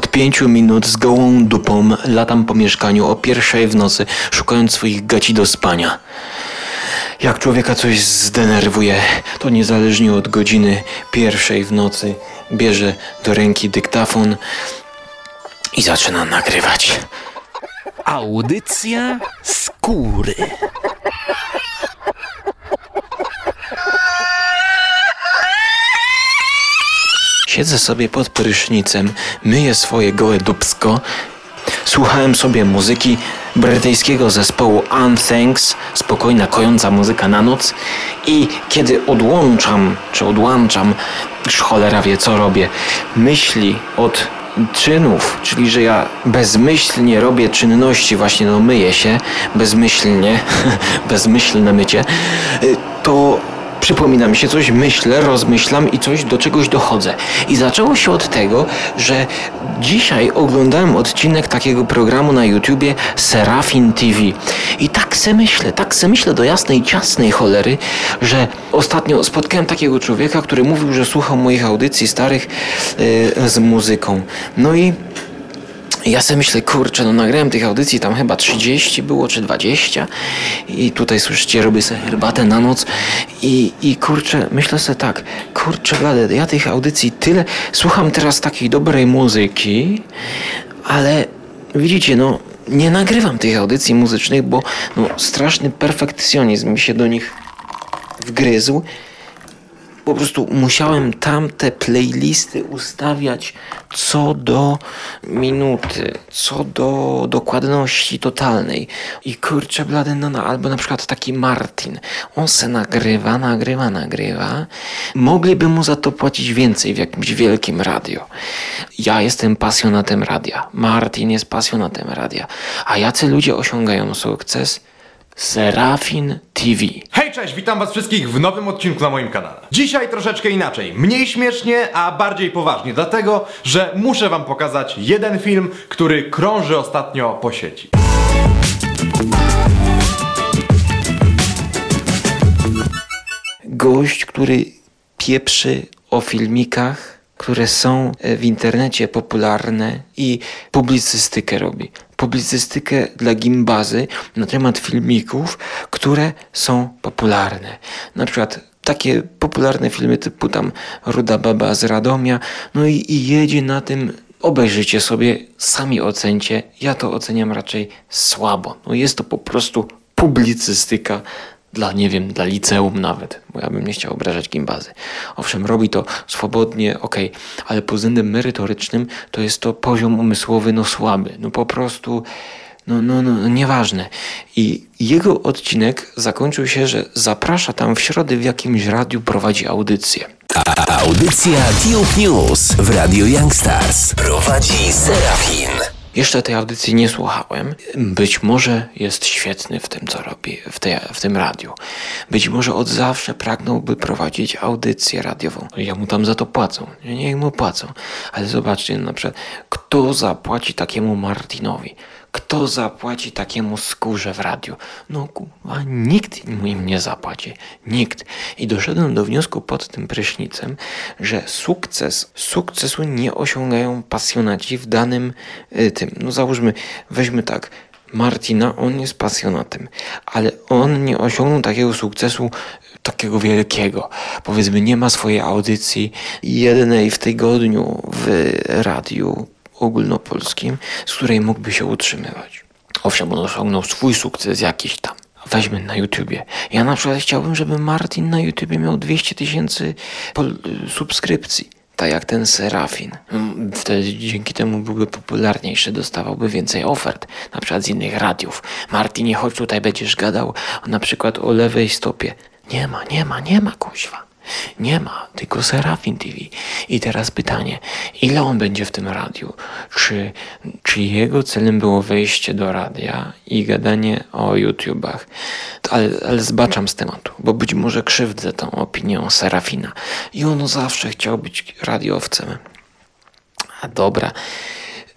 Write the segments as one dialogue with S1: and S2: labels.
S1: Od pięciu minut z gołą dupą latam po mieszkaniu o pierwszej w nocy, szukając swoich gaci do spania. Jak człowieka coś zdenerwuje, to niezależnie od godziny pierwszej w nocy bierze do ręki dyktafon i zaczyna nagrywać.
S2: Audycja skóry.
S1: Siedzę sobie pod prysznicem, myję swoje gołe dubsko, słuchałem sobie muzyki brytyjskiego zespołu Unthanks, spokojna, kojąca muzyka na noc i kiedy odłączam, czy odłączam, cholera wie co robię, myśli od czynów, czyli że ja bezmyślnie robię czynności, właśnie no myję się, bezmyślnie, bezmyślne mycie, y, to przypomina mi się coś, myślę, rozmyślam i coś do czegoś dochodzę. I zaczęło się od tego, że dzisiaj oglądałem odcinek takiego programu na YouTubie Serafin TV. I tak se myślę, tak se myślę do jasnej, ciasnej cholery, że ostatnio spotkałem takiego człowieka, który mówił, że słuchał moich audycji starych yy, z muzyką. No i ja sobie myślę, kurczę, no nagrałem tych audycji tam chyba 30 było, czy 20 i tutaj słyszycie, robię sobie herbatę na noc. I, i kurczę, myślę sobie tak, kurczę blade, ja tych audycji tyle, słucham teraz takiej dobrej muzyki, ale widzicie, no nie nagrywam tych audycji muzycznych, bo no, straszny perfekcjonizm mi się do nich wgryzł po prostu musiałem tamte playlisty ustawiać co do minuty, co do dokładności totalnej. I kurczę blady, no, no, albo na przykład taki Martin, on se nagrywa, nagrywa, nagrywa. Mogliby mu za to płacić więcej w jakimś wielkim radio. Ja jestem pasjonatem radia, Martin jest pasjonatem radia. A jacy ludzie osiągają sukces? Serafin TV.
S3: Hej, cześć, witam was wszystkich w nowym odcinku na moim kanale. Dzisiaj troszeczkę inaczej, mniej śmiesznie, a bardziej poważnie, dlatego, że muszę wam pokazać jeden film, który krąży ostatnio po sieci.
S1: Gość, który pieprzy o filmikach, które są w internecie popularne i publicystykę robi publicystykę dla gimbazy na temat filmików, które są popularne. Na przykład takie popularne filmy typu tam Ruda Baba z Radomia, no i, i jedzie na tym obejrzyjcie sobie, sami ocencie. Ja to oceniam raczej słabo. No jest to po prostu publicystyka dla, nie wiem, dla liceum nawet, bo ja bym nie chciał obrażać gimbazy. Owszem, robi to swobodnie, ok, ale pod względem merytorycznym to jest to poziom umysłowy no słaby, no po prostu no, no, no, nieważne. I jego odcinek zakończył się, że zaprasza tam w środę w jakimś radiu prowadzi audycję.
S2: Audycja Tube News w Radio Youngstars prowadzi Serafin.
S1: Jeszcze tej audycji nie słuchałem. Być może jest świetny w tym, co robi, w, tej, w tym radiu. Być może od zawsze pragnąłby prowadzić audycję radiową. Ja mu tam za to płacą. Niech mu płacą. Ale zobaczcie na przykład, kto zapłaci takiemu Martinowi? Kto zapłaci takiemu skórze w radiu? No kurwa, nikt im nie zapłaci. Nikt. I doszedłem do wniosku pod tym prysznicem, że sukces, sukcesu nie osiągają pasjonaci w danym y, tym. No załóżmy, weźmy tak. Martina, on jest pasjonatem, ale on nie osiągnął takiego sukcesu takiego wielkiego. Powiedzmy, nie ma swojej audycji jednej w tygodniu w radiu ogólnopolskim, z której mógłby się utrzymywać. Owszem, on osiągnął swój sukces jakiś tam. Weźmy na YouTubie. Ja na przykład chciałbym, żeby Martin na YouTubie miał 200 tysięcy subskrypcji. Tak jak ten Serafin. Wtedy dzięki temu byłby popularniejszy, dostawałby więcej ofert, na przykład z innych radiów. Martinie, chodź tutaj, będziesz gadał na przykład o lewej stopie. Nie ma, nie ma, nie ma, kuźwa. Nie ma, tylko Serafin TV. I teraz pytanie, ile on będzie w tym radiu? Czy, czy jego celem było wejście do radia i gadanie o YouTubach? Ale, ale zbaczam z tematu, bo być może krzywdzę tą opinią Serafina. I on zawsze chciał być radiowcem. A dobra,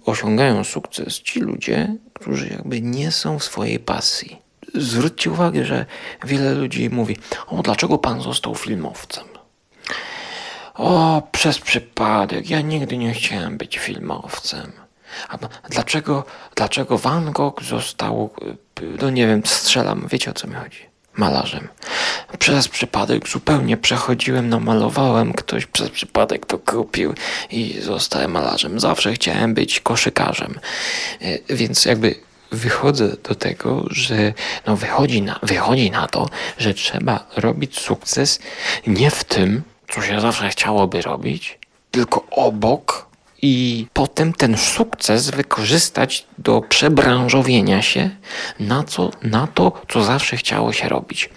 S1: osiągają sukces ci ludzie, którzy jakby nie są w swojej pasji zwróćcie uwagę, że wiele ludzi mówi: O, dlaczego pan został filmowcem? O, przez przypadek, ja nigdy nie chciałem być filmowcem. A dlaczego, dlaczego Van Gogh został, y, no nie wiem, strzelam, wiecie o co mi chodzi? Malarzem. Przez przypadek zupełnie przechodziłem, namalowałem, ktoś przez przypadek to kupił i zostałem malarzem. Zawsze chciałem być koszykarzem. Y, Więc jakby wychodzę do tego, że no wychodzi, na, wychodzi na to, że trzeba robić sukces nie w tym, co się zawsze chciałoby robić, tylko obok i potem ten sukces wykorzystać do przebranżowienia się na, co, na to, co zawsze chciało się robić.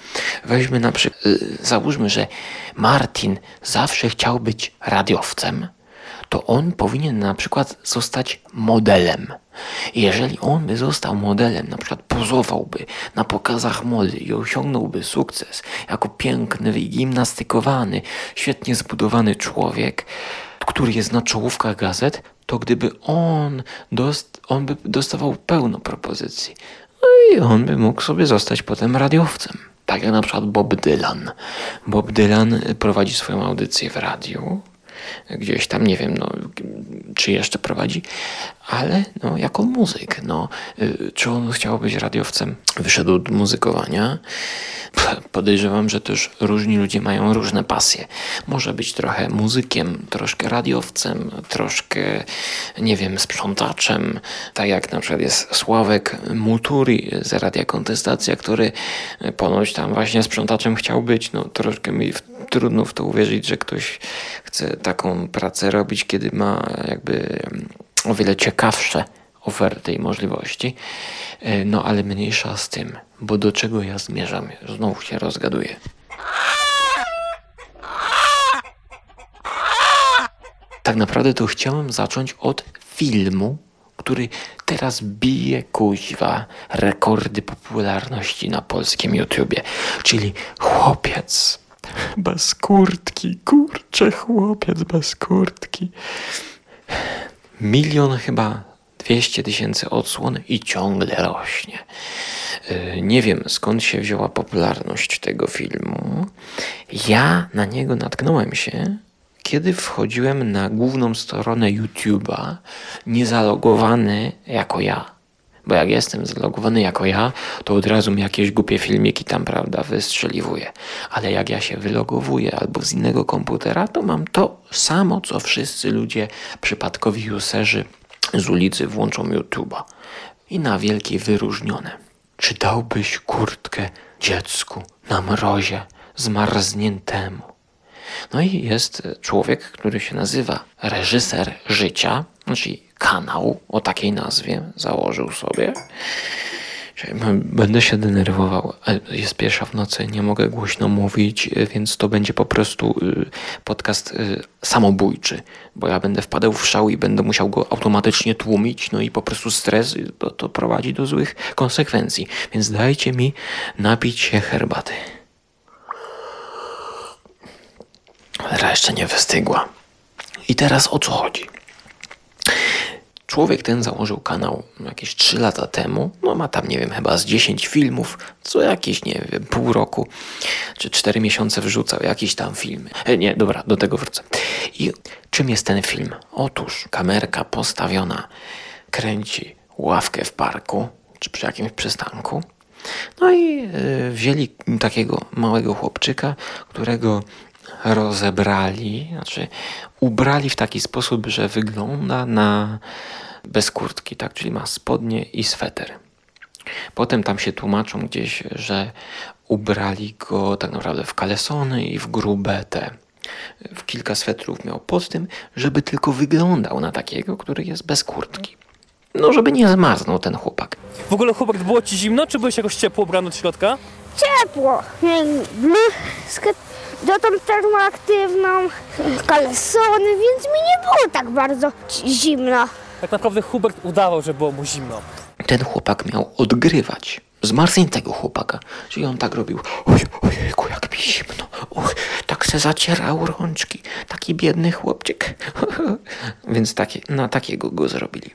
S1: Weźmy na przykład, y, załóżmy, że Martin zawsze chciał być radiowcem, to on powinien na przykład zostać modelem. Jeżeli on by został modelem, na przykład pozowałby na pokazach mody i osiągnąłby sukces jako piękny, wygimnastykowany, świetnie zbudowany człowiek, który jest na czołówkach gazet, to gdyby on, dost, on by dostawał pełno propozycji. No i on by mógł sobie zostać potem radiowcem. Tak jak na przykład Bob Dylan. Bob Dylan prowadzi swoją audycję w radiu. Gdzieś tam, nie wiem, no, czy jeszcze prowadzi, ale no, jako muzyk. No, y, czy on chciał być radiowcem? Wyszedł od muzykowania. Podejrzewam, że też różni ludzie mają różne pasje. Może być trochę muzykiem, troszkę radiowcem, troszkę, nie wiem, sprzątaczem. Tak jak na przykład jest Sławek Muturi z Radia Kontestacja, który ponoć tam właśnie sprzątaczem chciał być. No troszkę mi w, trudno w to uwierzyć, że ktoś chce taką pracę robić, kiedy ma jakby o wiele ciekawsze oferty i możliwości. E, No ale mniejsza z tym, bo do czego ja zmierzam? Znowu się rozgaduję. Tak naprawdę to chciałem zacząć od filmu, który teraz bije kuźwa rekordy popularności na polskim YouTubie, czyli Chłopiec bez kurtki, kurczę, chłopiec bez kurtki. Milion chyba 200 tysięcy odsłon i ciągle rośnie. Yy, Nie wiem skąd się wzięła popularność tego filmu. Ja na niego natknąłem się, kiedy wchodziłem na główną stronę YouTube'a, niezalogowany jako ja. Bo jak jestem zalogowany jako ja, to od razu mi jakieś głupie filmiki tam, prawda, wystrzeliwuje. Ale jak ja się wylogowuję albo z innego komputera, to mam to samo, co wszyscy ludzie, przypadkowi userzy z ulicy włączą YouTube'a. I na wielkie wyróżnione. Czy dałbyś kurtkę dziecku na mrozie zmarzniętemu? No i jest człowiek, który się nazywa reżyser życia, czyli kanał o takiej nazwie założył sobie. Będę się denerwował. Jest pierwsza w nocy, nie mogę głośno mówić, więc to będzie po prostu y, podcast samobójczy, bo ja będę wpadał w szał i będę musiał go automatycznie tłumić, no i po prostu stres to, to prowadzi do złych konsekwencji. Więc dajcie mi napić się herbaty. Cholera jeszcze nie wystygła. I teraz o co chodzi? Człowiek ten założył kanał jakieś 3 lata temu. No ma tam, nie wiem, chyba z 10 filmów. Co jakieś, nie wiem, pół roku czy 4 miesiące wrzucał jakieś tam filmy. E, nie, dobra, do tego wrócę. I czym jest ten film? Otóż kamerka postawiona kręci ławkę w parku czy przy jakimś przystanku. No i y, wzięli takiego małego chłopczyka, którego rozebrali, znaczy ubrali w taki sposób, że wygląda na bez kurtki, tak, czyli ma spodnie i sweter. Potem tam się tłumaczą gdzieś, że ubrali go tak naprawdę w kalesony i w grube te. W kilka swetrów miał pod tym, żeby tylko wyglądał na takiego, który jest bez kurtki. No, żeby nie zmarznął ten chłopak.
S4: W ogóle chłopak, było ci zimno, czy byłeś jakoś ciepło ubrany od środka?
S5: ciepło. Bluzkę dotąd termoaktywną, kalesony, więc mi nie było tak bardzo zimno.
S4: Tak naprawdę Hubert udawał, że było mu zimno.
S1: ten chłopak miał odgrywać zmarzniętego chłopaka. Czyli on tak robił, oj, ojejku, jak mi zimno, och, tak se zacierał rączki, taki biedny chłopczyk. Więc takie, na takiego go zrobili.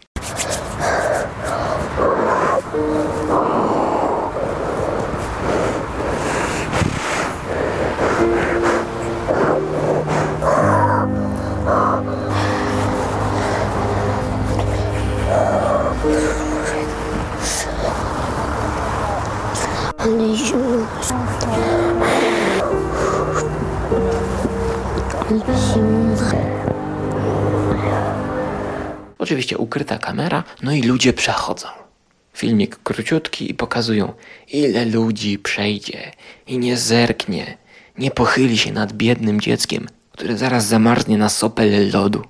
S1: Oczywiście ukryta kamera, no i ludzie przechodzą. Filmik króciutki i pokazują, ile ludzi przejdzie i nie zerknie, nie pochyli się nad biednym dzieckiem, które zaraz zamarznie na sopel lodu.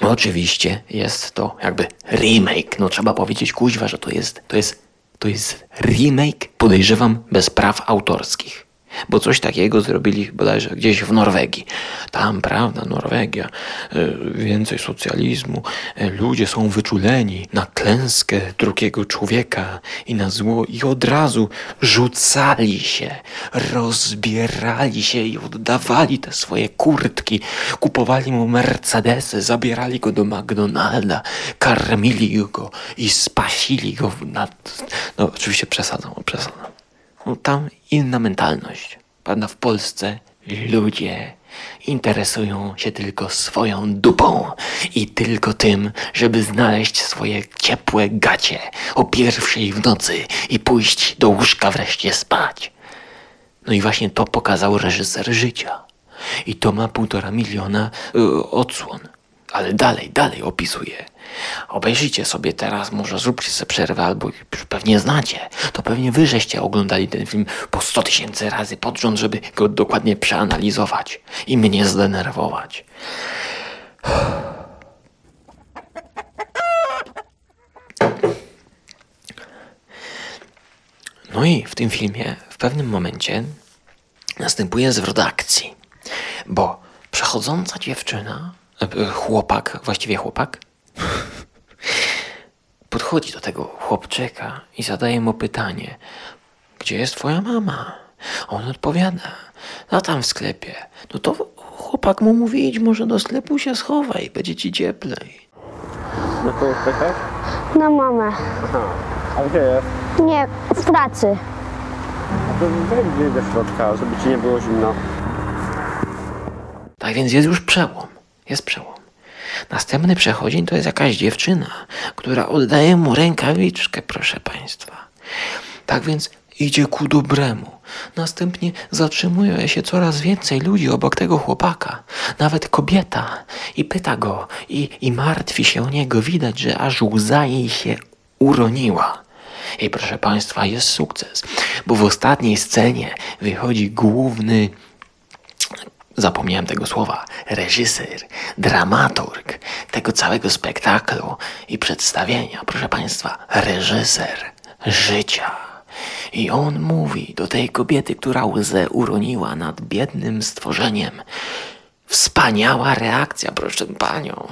S1: Oczywiście jest to jakby remake. No trzeba powiedzieć kuźwa, że to jest, to jest, to jest remake, podejrzewam, bez praw autorskich. Bo coś takiego zrobili bodajże gdzieś w Norwegii. Tam, prawda, Norwegia, y, więcej socjalizmu, y, ludzie są wyczuleni na klęskę drugiego człowieka i na zło i od razu rzucali się, rozbierali się i oddawali te swoje kurtki, kupowali mu Mercedesy, zabierali go do McDonalda, karmili go i spasili go nad... No oczywiście przesadzam, przesadzam. Tam inna mentalność. Prawda, w Polsce ludzie interesują się tylko swoją dupą i tylko tym, żeby znaleźć swoje ciepłe gacie o pierwszej w nocy i pójść do łóżka wreszcie spać. No i właśnie to pokazał reżyser życia. I to ma półtora miliona y, odsłon. Ale dalej, dalej opisuje. Obejrzyjcie sobie teraz, może zróbcie sobie przerwę, albo już pewnie znacie. To pewnie wy żeście oglądali ten film po 100 tysięcy razy pod rząd, żeby go dokładnie przeanalizować i mnie zdenerwować. No i w tym filmie w pewnym momencie następuje zwrot akcji, bo przechodząca dziewczyna, e, chłopak, właściwie chłopak, podchodzi do tego chłopczyka i zadaje mu pytanie: Gdzie jest twoja mama? On odpowiada: No tam w sklepie. No to chłopak mu mówi: Idź może do sklepu się schowaj, będzie ci cieplej.
S6: Na kogo czekasz?
S5: Na mamę.
S6: A gdzie jest?
S5: Nie, w pracy.
S6: To wejdź do środka, żeby ci nie było zimno.
S1: Tak więc jest już przełom. Jest przełom. Następny przechodzień to jest jakaś dziewczyna, która oddaje mu rękawiczkę, proszę państwa. Tak więc idzie ku dobremu. Następnie zatrzymuje się coraz więcej ludzi obok tego chłopaka, nawet kobieta, i pyta go, i, i martwi się o niego. Widać, że aż łza jej się uroniła. I proszę Państwa, jest sukces, bo w ostatniej scenie wychodzi główny zapomniałem tego słowa, reżyser, dramaturg tego całego spektaklu i przedstawienia, proszę Państwa, reżyser życia. I on mówi do tej kobiety, która łzę uroniła nad biednym stworzeniem. Wspaniała reakcja, proszę panią.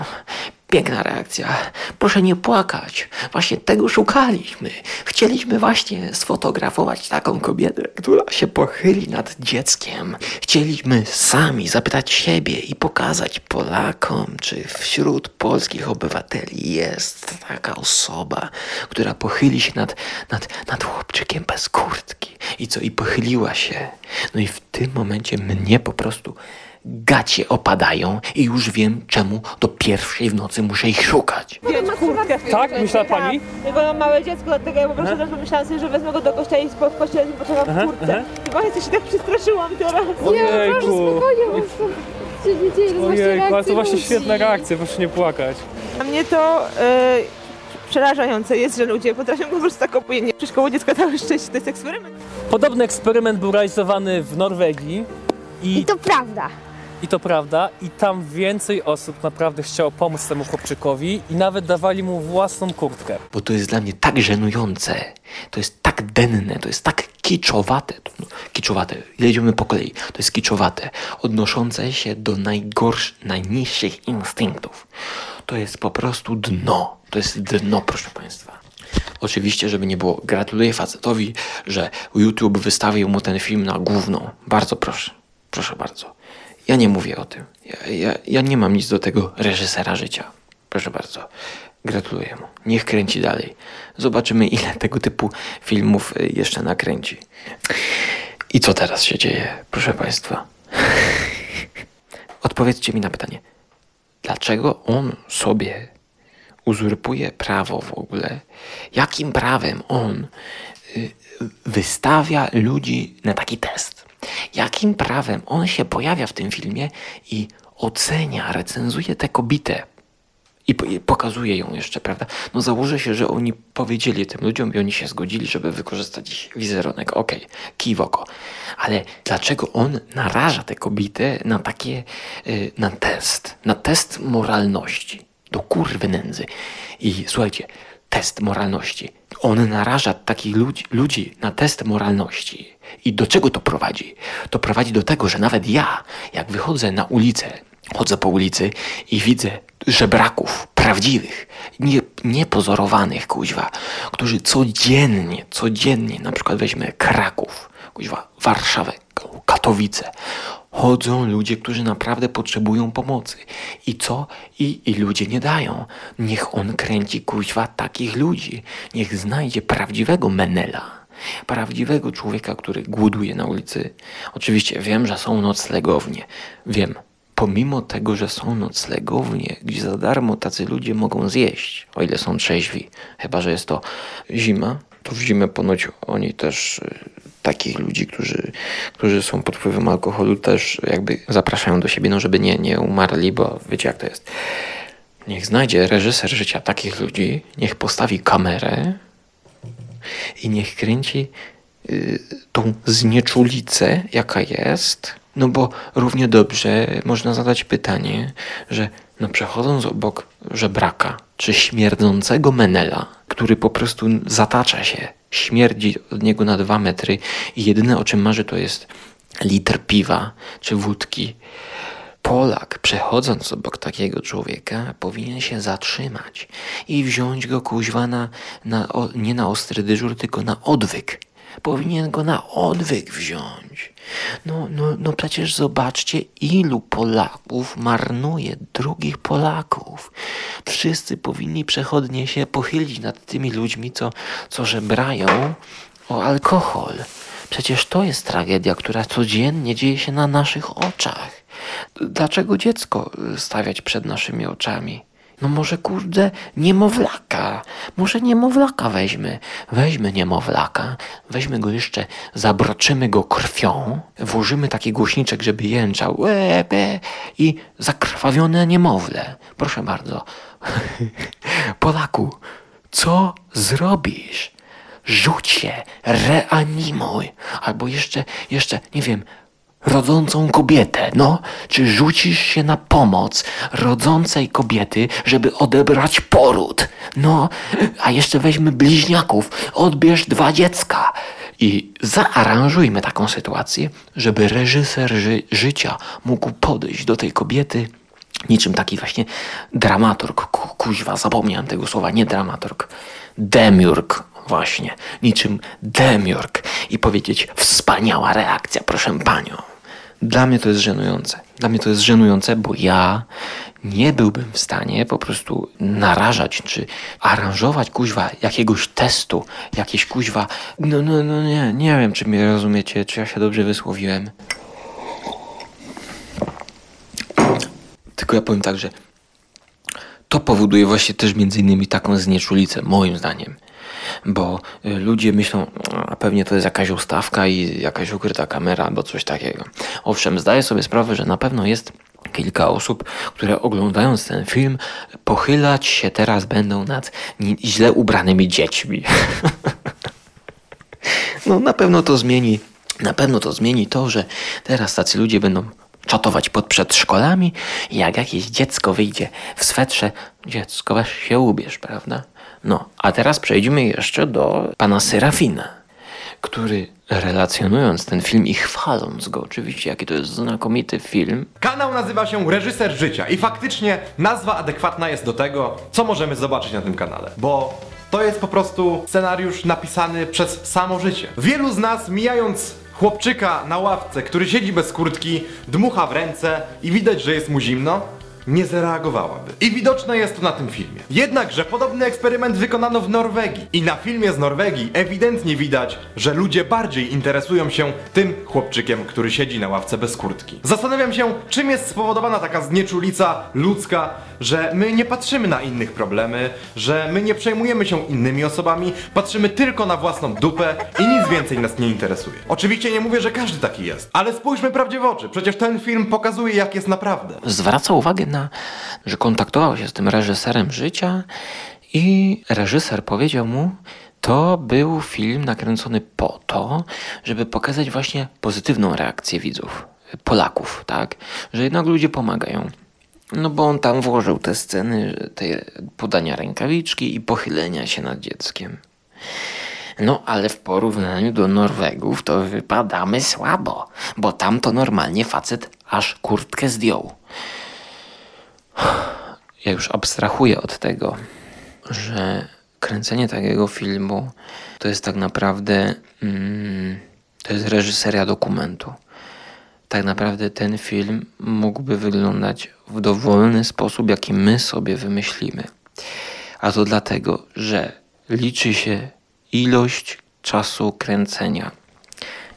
S1: Piękna reakcja. Proszę nie płakać. Właśnie tego szukaliśmy. Chcieliśmy właśnie sfotografować taką kobietę, która się pochyli nad dzieckiem. Chcieliśmy sami zapytać siebie i pokazać Polakom, czy wśród polskich obywateli jest taka osoba, która pochyli się nad, nad, nad chłopczykiem bez kurtki. I co? I pochyliła się. No i w tym momencie mnie po prostu gacie opadają i już wiem, czemu do pierwszej w nocy muszę ich szukać.
S7: wziąć kurtkę.
S4: Tak? Myślała pani?
S7: Tak, bo mam małe dziecko, dlatego ja po prostu też pomyślałam sobie, że wezmę go do kościoła i po w kościele potrzeba w kurtce. I właśnie się tak przestraszyłam teraz.
S4: Ojejku. Ojejku, ale to właśnie
S7: ludzi.
S4: świetna reakcja, proszę nie płakać.
S7: A mnie to e, przerażające jest, że ludzie potrafią po prostu tak obojętnie. Przecież koło dziecka całe szczęście to jest eksperyment.
S4: Podobny eksperyment był realizowany w Norwegii i,
S5: I to prawda.
S4: I to prawda, i tam więcej osób naprawdę chciało pomóc temu chłopczykowi i nawet dawali mu własną kurtkę.
S1: Bo to jest dla mnie tak żenujące, to jest tak denne, to jest tak kiczowate, no, kiczowate, jedziemy po kolei, to jest kiczowate, odnoszące się do najgorszych, najniższych instynktów. To jest po prostu dno, to jest dno, proszę Państwa. Oczywiście, żeby nie było, gratuluję facetowi, że YouTube wystawił mu ten film na główną. Bardzo proszę, proszę bardzo. Ja nie mówię o tym. Ja, ja, ja nie mam nic do tego reżysera życia. Proszę bardzo. Gratuluję mu. Niech kręci dalej. Zobaczymy, ile tego typu filmów y, jeszcze nakręci. I co teraz się dzieje, proszę Państwa? Odpowiedzcie mi na pytanie. Dlaczego on sobie uzurpuje prawo w ogóle? Jakim prawem on y, wystawia ludzi na taki test? Jakim prawem on się pojawia w tym filmie i ocenia, recenzuje tę kobietę i po- i pokazuje ją jeszcze, prawda? No założę się, że oni powiedzieli tym ludziom i oni się zgodzili, żeby wykorzystać wizerunek. Okej, kij w oko. Ale dlaczego on naraża tę kobietę na takie, y, na test, na test moralności? Do kurwy nędzy. I słuchajcie, test moralności. On naraża takich ludzi, ludzi na test moralności. I do czego to prowadzi? To prowadzi do tego, że nawet ja, jak wychodzę na ulicę, chodzę po ulicy i widzę żebraków prawdziwych, nie, niepozorowanych, kuźwa, którzy codziennie, codziennie, na przykład weźmy Kraków, kuźwa, Warszawę, Katowice, chodzą ludzie, którzy naprawdę potrzebują pomocy. I co? I, I ludzie nie dają. Niech on kręci kuźwa takich ludzi. Niech znajdzie prawdziwego Menela. Prawdziwego człowieka, który głoduje na ulicy. Oczywiście wiem, że są noclegownie. Wiem. Pomimo tego, że są noclegownie, gdzie za darmo tacy ludzie mogą zjeść, o ile są trzeźwi. Chyba, że jest to zima, to w zimę ponoć oni też y, takich ludzi, którzy, którzy są pod wpływem alkoholu, też jakby zapraszają do siebie, no żeby nie, nie umarli, bo wiecie jak to jest. Niech znajdzie reżyser życia takich ludzi, niech postawi kamerę i niech kręci y, tą znieczulicę, jaka jest. No bo równie dobrze można zadać pytanie, że no przechodząc obok żebraka, czy śmierdzącego menela, który po prostu zatacza się, śmierdzi od niego na dwa metry i jedyne o czym marzy to jest litr piwa czy wódki, Polak, przechodząc obok takiego człowieka, powinien się zatrzymać i wziąć go kuźwa na, na, nie na ostry dyżur, tylko na odwyk. Powinien go na odwyk wziąć. No, no, no przecież zobaczcie, ilu Polaków marnuje drugich Polaków. Wszyscy powinni przechodnie się pochylić nad tymi ludźmi, co, co żebrają o alkohol. Przecież to jest tragedia, która codziennie dzieje się na naszych oczach. Dlaczego dziecko stawiać przed naszymi oczami? No może kurde niemowlaka. Może niemowlaka weźmy. Weźmy niemowlaka, weźmy go jeszcze, zabroczymy go krwią, włożymy taki głośniczek, żeby jęczał łe, be, i zakrwawione niemowlę. Proszę bardzo. Polaku, co zrobisz? Rzuć się, reanimuj. Albo jeszcze, jeszcze, nie wiem, rodzącą kobietę, no? Czy rzucisz się na pomoc rodzącej kobiety, żeby odebrać poród? No, a jeszcze weźmy bliźniaków, odbierz dwa dziecka. I zaaranżujmy taką sytuację, żeby reżyser ży- życia mógł podejść do tej kobiety niczym taki właśnie dramaturg. Ku, kuźwa, zapomniałem tego słowa, nie dramaturg. Demiurg, właśnie. Niczym demiurg. I powiedzieć, wspaniała reakcja, proszę panią. Dla mnie to jest żenujące. Dla mnie to jest żenujące, bo ja nie byłbym w stanie po prostu narażać czy aranżować kuźwa jakiegoś testu, jakieś kuźwa. No, no, no nie, nie wiem, czy mnie rozumiecie, czy ja się dobrze wysłowiłem. Tylko ja powiem tak, że to powoduje właśnie też między innymi taką znieczulicę, moim zdaniem. Bo y, ludzie myślą, a pewnie to jest jakaś ustawka i jakaś ukryta kamera albo coś takiego. Owszem, zdaję sobie sprawę, że na pewno jest kilka osób, które oglądając ten film pochylać się teraz będą nad źle ubranymi dziećmi. No na pewno to zmieni, na pewno to zmieni to, że teraz tacy ludzie będą czatować pod przedszkolami jak jakieś dziecko wyjdzie w swetrze, dziecko weź się ubierz, prawda? No, a teraz przejdziemy jeszcze do pana Serafina, który relacjonując ten film i chwaląc go oczywiście, jaki to jest znakomity film,
S3: Kanał nazywa się Reżyser Życia i faktycznie nazwa adekwatna jest do tego, co możemy zobaczyć na tym kanale. Bo to jest po prostu scenariusz napisany przez samo życie. Wielu z nas mijając chłopczyka na ławce, który siedzi bez kurtki, dmucha w ręce i widać, że jest mu zimno, nie zareagowałaby. I widoczne jest to na tym filmie. Jednakże podobny eksperyment wykonano w Norwegii. I na filmie z Norwegii ewidentnie widać, że ludzie bardziej interesują się tym chłopczykiem, który siedzi na ławce bez kurtki. Zastanawiam się, czym jest spowodowana taka znieczulica ludzka, że my nie patrzymy na innych problemy, że my nie przejmujemy się innymi osobami, patrzymy tylko na własną dupę i nic więcej nas nie interesuje. Oczywiście nie mówię, że każdy taki jest, ale spójrzmy prawdzie w oczy. Przecież ten film pokazuje, jak jest naprawdę.
S1: zwraca uwagę na, że kontaktował się z tym reżyserem życia i reżyser powiedział mu, to był film nakręcony po to, żeby pokazać właśnie pozytywną reakcję widzów, Polaków, tak? Że jednak ludzie pomagają. No bo on tam włożył te sceny, te podania rękawiczki i pochylenia się nad dzieckiem. No ale w porównaniu do Norwegów to wypadamy słabo, bo tam to normalnie facet aż kurtkę zdjął. Ja już abstrahuję od tego, że kręcenie takiego filmu to jest tak naprawdę mm, to jest reżyseria dokumentu. Tak naprawdę ten film mógłby wyglądać w dowolny sposób, jaki my sobie wymyślimy. A to dlatego, że liczy się ilość czasu kręcenia,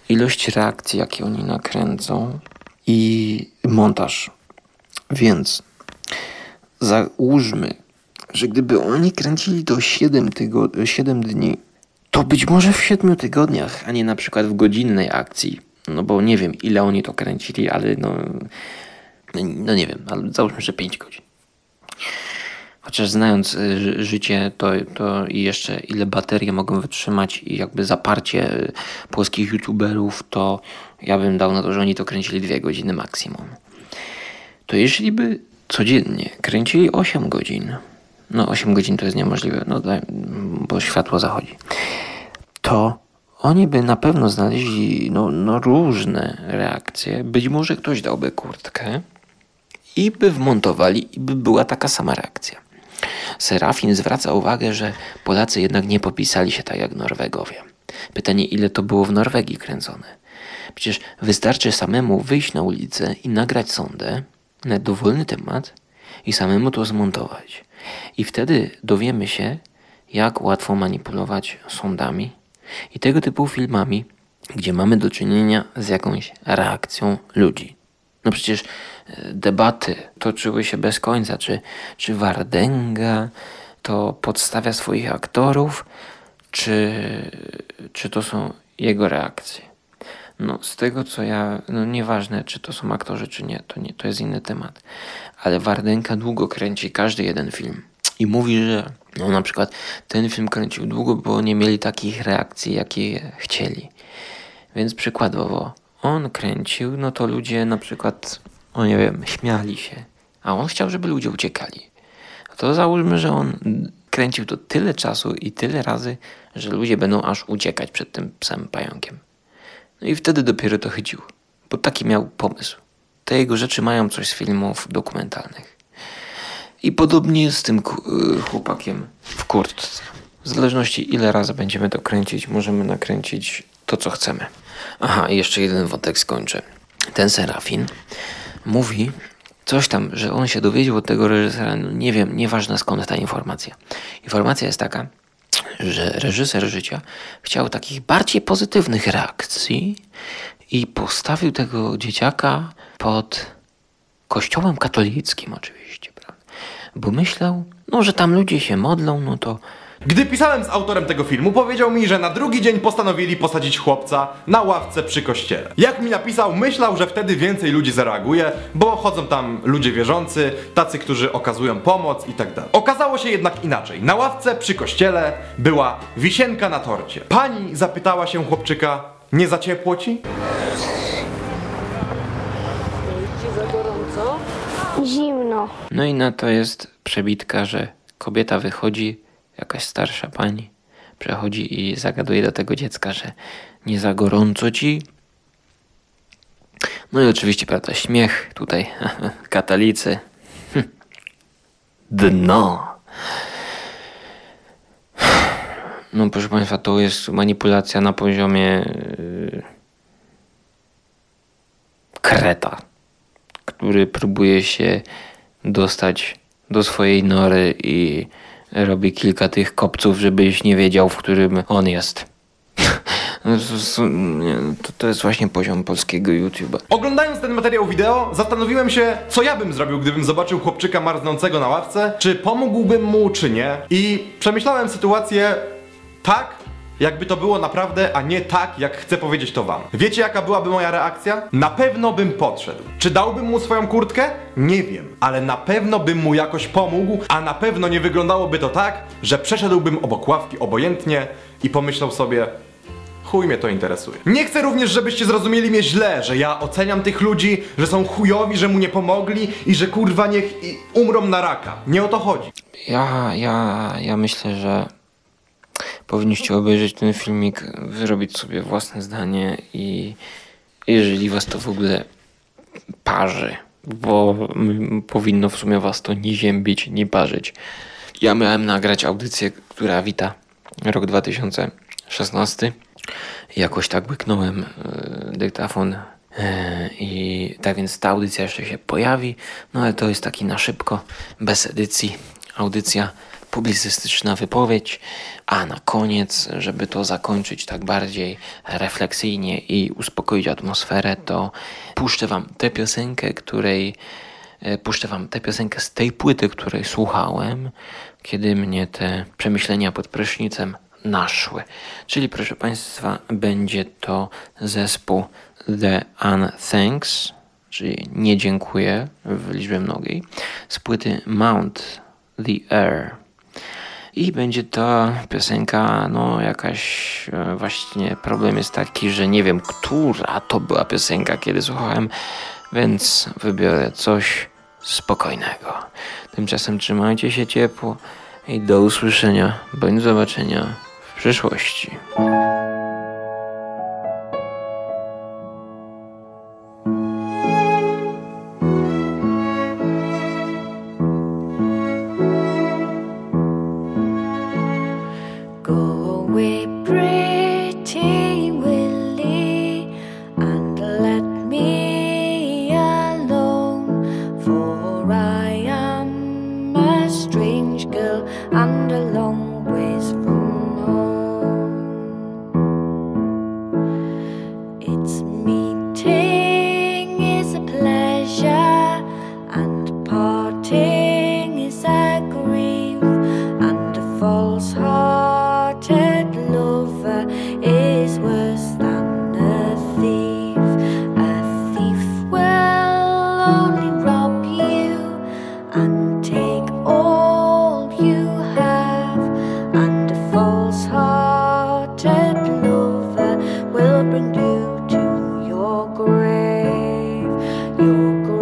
S1: ilość reakcji, jakie oni nakręcą i montaż. Więc załóżmy, że gdyby oni kręcili to 7, tygo- 7 dni, to być może w 7 tygodniach, a nie na przykład w godzinnej akcji. No bo nie wiem, ile oni to kręcili, ale no, no nie wiem, ale załóżmy, że 5 godzin. Chociaż znając y, ży- życie, to, to i jeszcze ile baterie mogą wytrzymać i jakby zaparcie y, polskich youtuberów, to ja bym dał na to, że oni to kręcili dwie godziny maksimum. To jeśli by codziennie kręcili 8 godzin, no 8 godzin to jest niemożliwe, no bo światło zachodzi, to oni by na pewno znaleźli no, no różne reakcje. Być może ktoś dałby kurtkę, i by wmontowali i by była taka sama reakcja. Serafin zwraca uwagę, że Polacy jednak nie popisali się tak jak Norwegowie. Pytanie, ile to było w Norwegii kręcone? Przecież wystarczy samemu wyjść na ulicę i nagrać sondę na dowolny temat i samemu to zmontować. I wtedy dowiemy się, jak łatwo manipulować sondami i tego typu filmami, gdzie mamy do czynienia z jakąś reakcją ludzi. No przecież e, debaty toczyły się bez końca, czy, czy Wardęga to podstawia swoich aktorów, czy, czy to są jego reakcje. No z tego co ja, no nieważne czy to są aktorzy czy nie, to, nie, to jest inny temat. Ale Wardęga długo kręci każdy jeden film i mówi, że no na przykład ten film kręcił długo, bo nie mieli takich reakcji, jakie chcieli. Więc przykładowo, on kręcił, no to ludzie na przykład, o nie wiem, śmiali się, a on chciał, żeby ludzie uciekali. To załóżmy, że on kręcił to tyle czasu i tyle razy, że ludzie będą aż uciekać przed tym psem pająkiem. No i wtedy dopiero to chycił, bo taki miał pomysł. Te jego rzeczy mają coś z filmów dokumentalnych. I podobnie jest z tym y, chłopakiem w kurtce. W zależności ile razy będziemy to kręcić, możemy nakręcić to, co chcemy. Aha, jeszcze jeden wątek skończę. Ten Serafin mówi coś tam, że on się dowiedział od tego reżysera, no nie wiem, nieważne skąd ta informacja. Informacja jest taka, że reżyser życia chciał takich bardziej pozytywnych reakcji i postawił tego dzieciaka pod kościołem katolickim oczywiście, prawda? Bo myślał, no, że tam ludzie się modlą, no to
S3: Gdy pisałem z autorem tego filmu, powiedział mi, że na drugi dzień postanowili posadzić chłopca na ławce przy kościele. Jak mi napisał, myślał, że wtedy więcej ludzi zareaguje, bo chodzą tam ludzie wierzący, tacy, którzy okazują pomoc i tak dalej. Okazało się jednak inaczej. Na ławce przy kościele była wisienka na torcie. Pani zapytała się chłopczyka, nie za ciepło ci?
S5: Zimno.
S1: No i na to jest przebitka, że kobieta wychodzi, jakaś starsza pani, przechodzi i zagaduje do tego dziecka, że nie za gorąco ci. No i oczywiście, prawda, śmiech tutaj, katolicy. Dno. No proszę Państwa, to jest manipulacja na poziomie yy, kreta, który próbuje się dostać do swojej nory i robi kilka tych kopców, żebyś nie wiedział, w którym on jest. No to, to, jest właśnie poziom polskiego YouTube'a.
S3: Oglądając ten materiał wideo, zastanowiłem się, co ja bym zrobił, gdybym zobaczył chłopczyka marznącego na ławce, czy pomógłbym mu, czy nie. I przemyślałem sytuację tak, jakby to było naprawdę, a nie tak, jak chcę powiedzieć to wam. Wiecie, jaka byłaby moja reakcja? Na pewno bym podszedł. Czy dałbym mu swoją kurtkę? Nie wiem, ale na pewno bym mu jakoś pomógł, a na pewno nie wyglądałoby to tak, że przeszedłbym obok ławki obojętnie i pomyślał sobie, Chuj mnie to interesuje. Nie chcę również, żebyście zrozumieli mnie źle, że ja oceniam tych ludzi, że są chujowi, że mu nie pomogli i że kurwa niech i umrą na raka. Nie o to chodzi.
S1: Ja, ja, ja myślę, że powinniście obejrzeć ten filmik, wyrobić sobie własne zdanie i jeżeli was to w ogóle parzy, bo powinno w sumie was to nie ziębić, nie parzyć. Ja miałem nagrać audycję, która wita rok 2016. Jakoś tak łyknąłem e, dyktafon e, i tak więc ta audycja jeszcze się pojawi, no ale to jest taki na szybko, bez edycji, audycja publicystyczna wypowiedź, a na koniec, żeby to zakończyć tak bardziej refleksyjnie i uspokoić atmosferę, to puszczę wam tę piosenkę, której e, puszczę wam tę piosenkę z tej płyty, której słuchałem, kiedy mnie te przemyślenia pod prysznicem naszły. Czyli proszę Państwa, będzie to zespół The Unthanks, czyli nie dziękuję w liczbie mnogiej, z płyty Mount the Air. I będzie to piosenka, no jakaś e, właśnie problem jest taki, że nie wiem, która to była piosenka, kiedy słuchałem, więc wybiorę coś spokojnego. Tymczasem trzymajcie się ciepło i do usłyszenia bądź zobaczenia w przyszłości.
S8: 有共